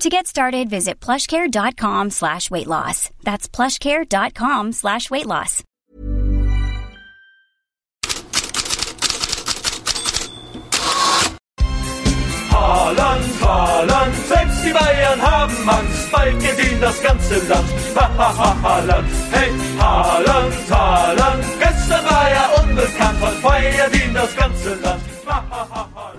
To get started, visit plushcare.com slash weight loss. That's plushcare.com slash weight loss. Haaland, Haaland, selbst die Bayern haben Angst, bald gewinnt das ganze Land. Ha, ha, ha, Haaland, hey, Haaland, Haaland, gestern war er unbekannt, heute feiert ihn das ganze Land.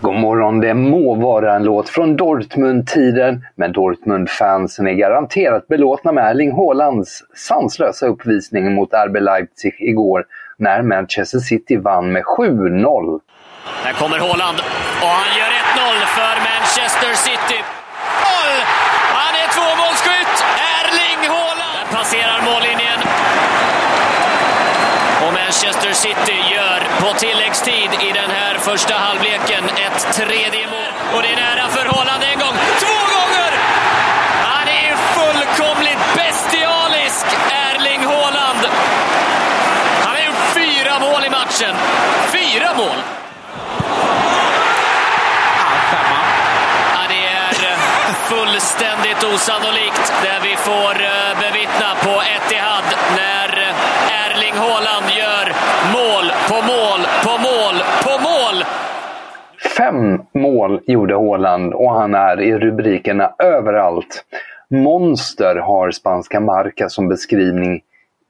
God morgon, det må vara en låt från Dortmund-tiden, men Dortmund-fansen är garanterat belåtna med Erling Haalands sanslösa uppvisning mot RB Leipzig igår när Manchester City vann med 7-0. Här kommer Haaland och han gör 1-0 för Manchester City. Mål! Han är tvåmålsskytt! Erling Haaland! Där passerar mållinjen. Manchester City gör på tilläggstid i den här första halvleken ett tredje mål. Och det är nära för Haaland en gång, två gånger! Han är fullkomligt bestialisk, Erling Haaland. Han har gjort fyra mål i matchen. Fyra mål! Ja, det är eh, fullständigt osannolikt det vi får eh, bevittna på Etihad när eh, Erling Haaland gör mål på mål på mål på mål. Fem mål gjorde Haaland och han är i rubrikerna överallt. Monster har spanska Marca som beskrivning.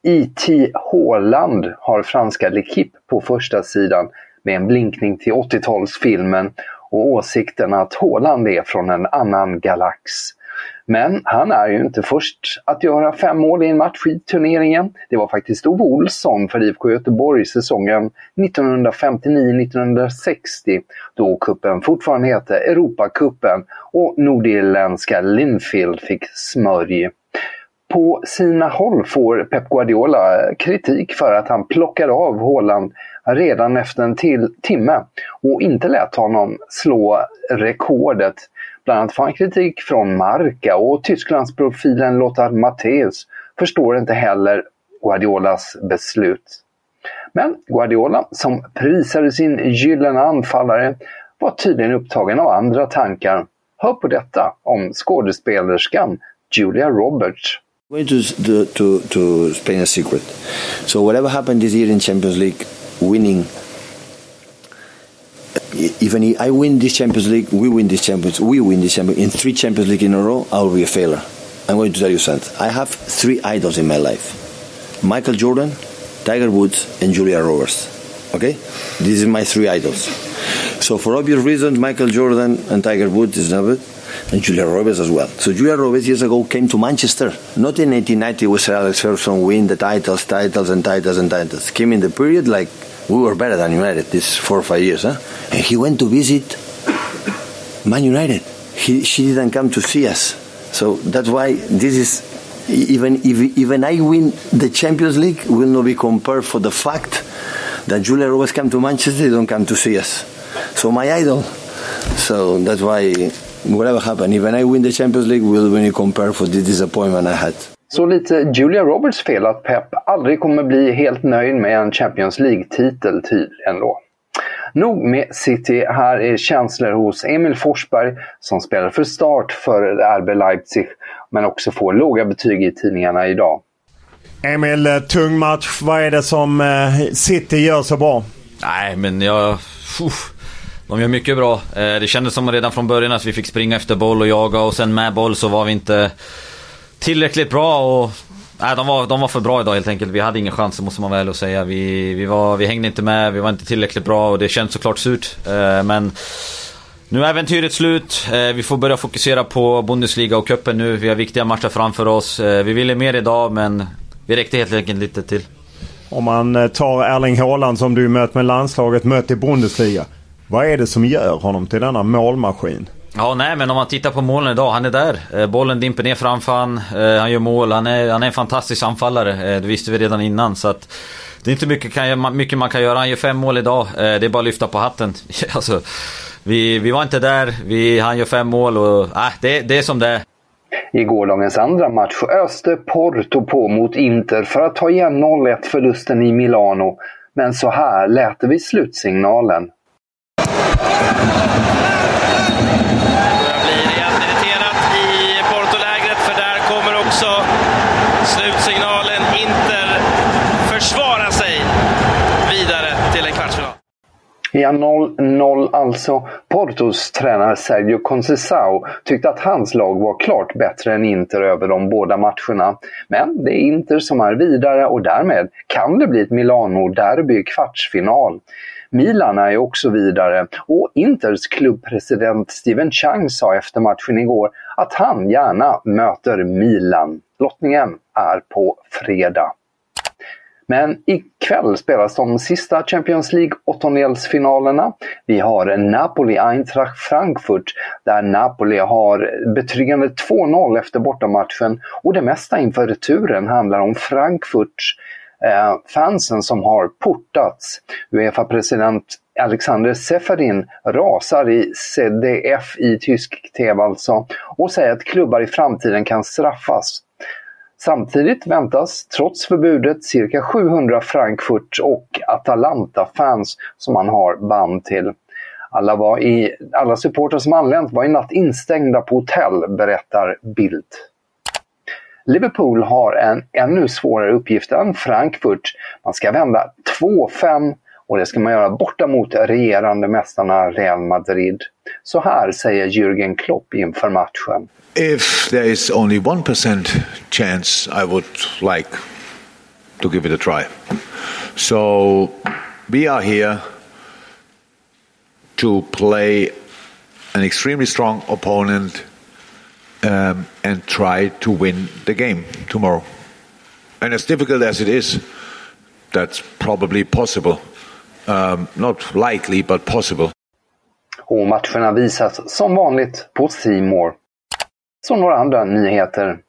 IT Haaland har franska L'Equipe på första sidan med en blinkning till 80-talsfilmen och åsikten att Haaland är från en annan galax. Men han är ju inte först att göra fem mål i en match i turneringen. Det var faktiskt Ove Olsson för IFK Göteborg säsongen 1959-1960 då kuppen fortfarande hette Europacupen och nordirländska Linfield fick smörj. På sina håll får Pep Guardiola kritik för att han plockade av Haaland redan efter en till timme och inte lät honom slå rekordet. Bland annat får han kritik från Marca och Tysklandsprofilen Lothar Matthäus förstår inte heller Guardiolas beslut. Men Guardiola, som prisade sin gyllene anfallare, var tydligen upptagen av andra tankar. Hör på detta om skådespelerskan Julia Roberts. I'm going to, to, to, explain a secret. So whatever happened this year in Champions League, winning, even if I win this Champions League, we win this Champions, we win this Champions in three Champions League in a row, I will be a failure. I'm going to tell you something. I have three idols in my life: Michael Jordan, Tiger Woods, and Julia Roberts. Okay, these are my three idols. So for obvious reasons, Michael Jordan and Tiger Woods is number and Julia Roberts as well. So Julia Roberts years ago came to Manchester, not in 1890 with Sir Alex Ferguson win the titles, titles and titles and titles. Came in the period like we were better than United these four or five years, huh? And he went to visit Man United. He, she didn't come to see us. So that's why this is even if even I win the Champions League will not be compared for the fact that Julia Roberts come to Manchester, they don't come to see us. So my idol. So that's why whatever happens, even I win the Champions League will be compared for the disappointment I had. Så lite Julia Roberts fel att Pep aldrig kommer bli helt nöjd med en Champions League-titel tydligen då. Nog med City, här är känslor hos Emil Forsberg som spelar för start för RB Leipzig men också får låga betyg i tidningarna idag. Emil, eh, tung match. Vad är det som eh, City gör så bra? Nej, men jag... Uff. De gör mycket bra. Eh, det kändes som redan från början att vi fick springa efter boll och jaga och sen med boll så var vi inte tillräckligt bra och... Nej, de var, de var för bra idag helt enkelt. Vi hade ingen chans, måste man väl säga. Vi, vi, var, vi hängde inte med, vi var inte tillräckligt bra och det känns såklart surt. Eh, men nu är äventyret slut. Eh, vi får börja fokusera på Bundesliga och cupen nu. Vi har viktiga matcher framför oss. Vi ville mer idag men vi räckte helt enkelt lite till. Om man tar Erling Haaland som du mött med landslaget, mött i Bundesliga. Vad är det som gör honom till denna målmaskin? Ja, nej, men om man tittar på målen idag, han är där. Eh, bollen dimper ner framför han, eh, han gör mål, han är, han är en fantastisk anfallare. Det visste vi redan innan. Så att det är inte mycket, kan, mycket man kan göra. Han gör fem mål idag. Det är bara att lyfta på hatten. alltså, vi, vi var inte där, vi, han gör fem mål och äh, det, det är som det är. I gårdagens andra match öste Porto på mot Inter för att ta igen 0-1 förlusten i Milano. Men så här lät det vid slutsignalen. Ja, 0-0 alltså. Portos tränare Sergio Concesao tyckte att hans lag var klart bättre än Inter över de båda matcherna. Men det är Inter som är vidare och därmed kan det bli ett Milano-derby i kvartsfinal. Milan är också vidare och Inters klubbpresident Steven Chang sa efter matchen igår att han gärna möter Milan. Lottningen är på fredag. Men ikväll spelas de sista Champions League åttondelsfinalerna. Vi har Napoli-Eintracht Frankfurt där Napoli har betryggande 2-0 efter bortamatchen och det mesta inför returen handlar om Frankfurts Eh, fansen som har portats. Uefa-president Alexander Seferin rasar i CDF i tysk TV alltså och säger att klubbar i framtiden kan straffas Samtidigt väntas, trots förbudet, cirka 700 Frankfurt och Atalanta-fans som han har band till. Alla, var i, alla supportrar som anlänt var i natt instängda på hotell, berättar Bildt. Liverpool har en ännu svårare uppgift än Frankfurt. Man ska vända 2-5 och det ska man göra borta mot regerande mästarna Real Madrid. Så här säger Jürgen Klopp inför matchen. If there is only 1% chance, I would like to give it a try. So we are here to play an extremely strong opponent um, and try to win the game tomorrow. And as difficult as it is, that's probably possible. Um, not likely, but possible. Och matcherna visas som vanligt på Simor. Så några andra nyheter.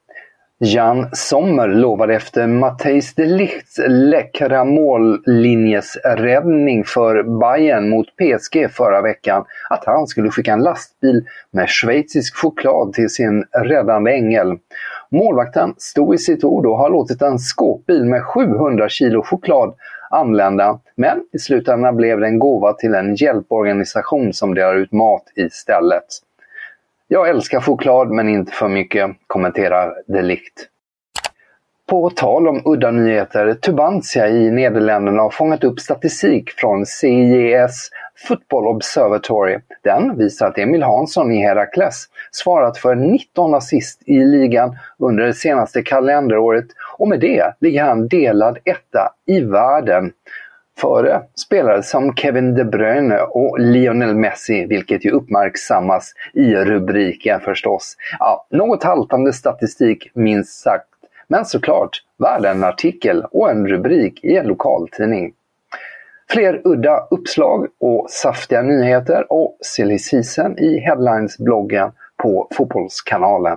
Jan Sommer lovade efter Matthijs de Lichts läckra mållinjesräddning för Bayern mot PSG förra veckan att han skulle skicka en lastbil med schweizisk choklad till sin räddande ängel. Målvakten stod i sitt ord och har låtit en skåpbil med 700 kilo choklad anlända, men i slutändan blev det en gåva till en hjälporganisation som delar ut mat istället. Jag älskar choklad men inte för mycket, kommenterar Delikt. På tal om udda nyheter, Tubantia i Nederländerna har fångat upp statistik från CIS Football Observatory. Den visar att Emil Hansson i Herakles svarat för 19 assist i ligan under det senaste kalenderåret och med det ligger han delad etta i världen före spelare som Kevin De Bruyne och Lionel Messi, vilket ju uppmärksammas i rubriken förstås. Ja, något haltande statistik minst sagt, men såklart värd en artikel och en rubrik i en lokaltidning. Fler udda uppslag och saftiga nyheter och silly season i Headlines-bloggen på Fotbollskanalen.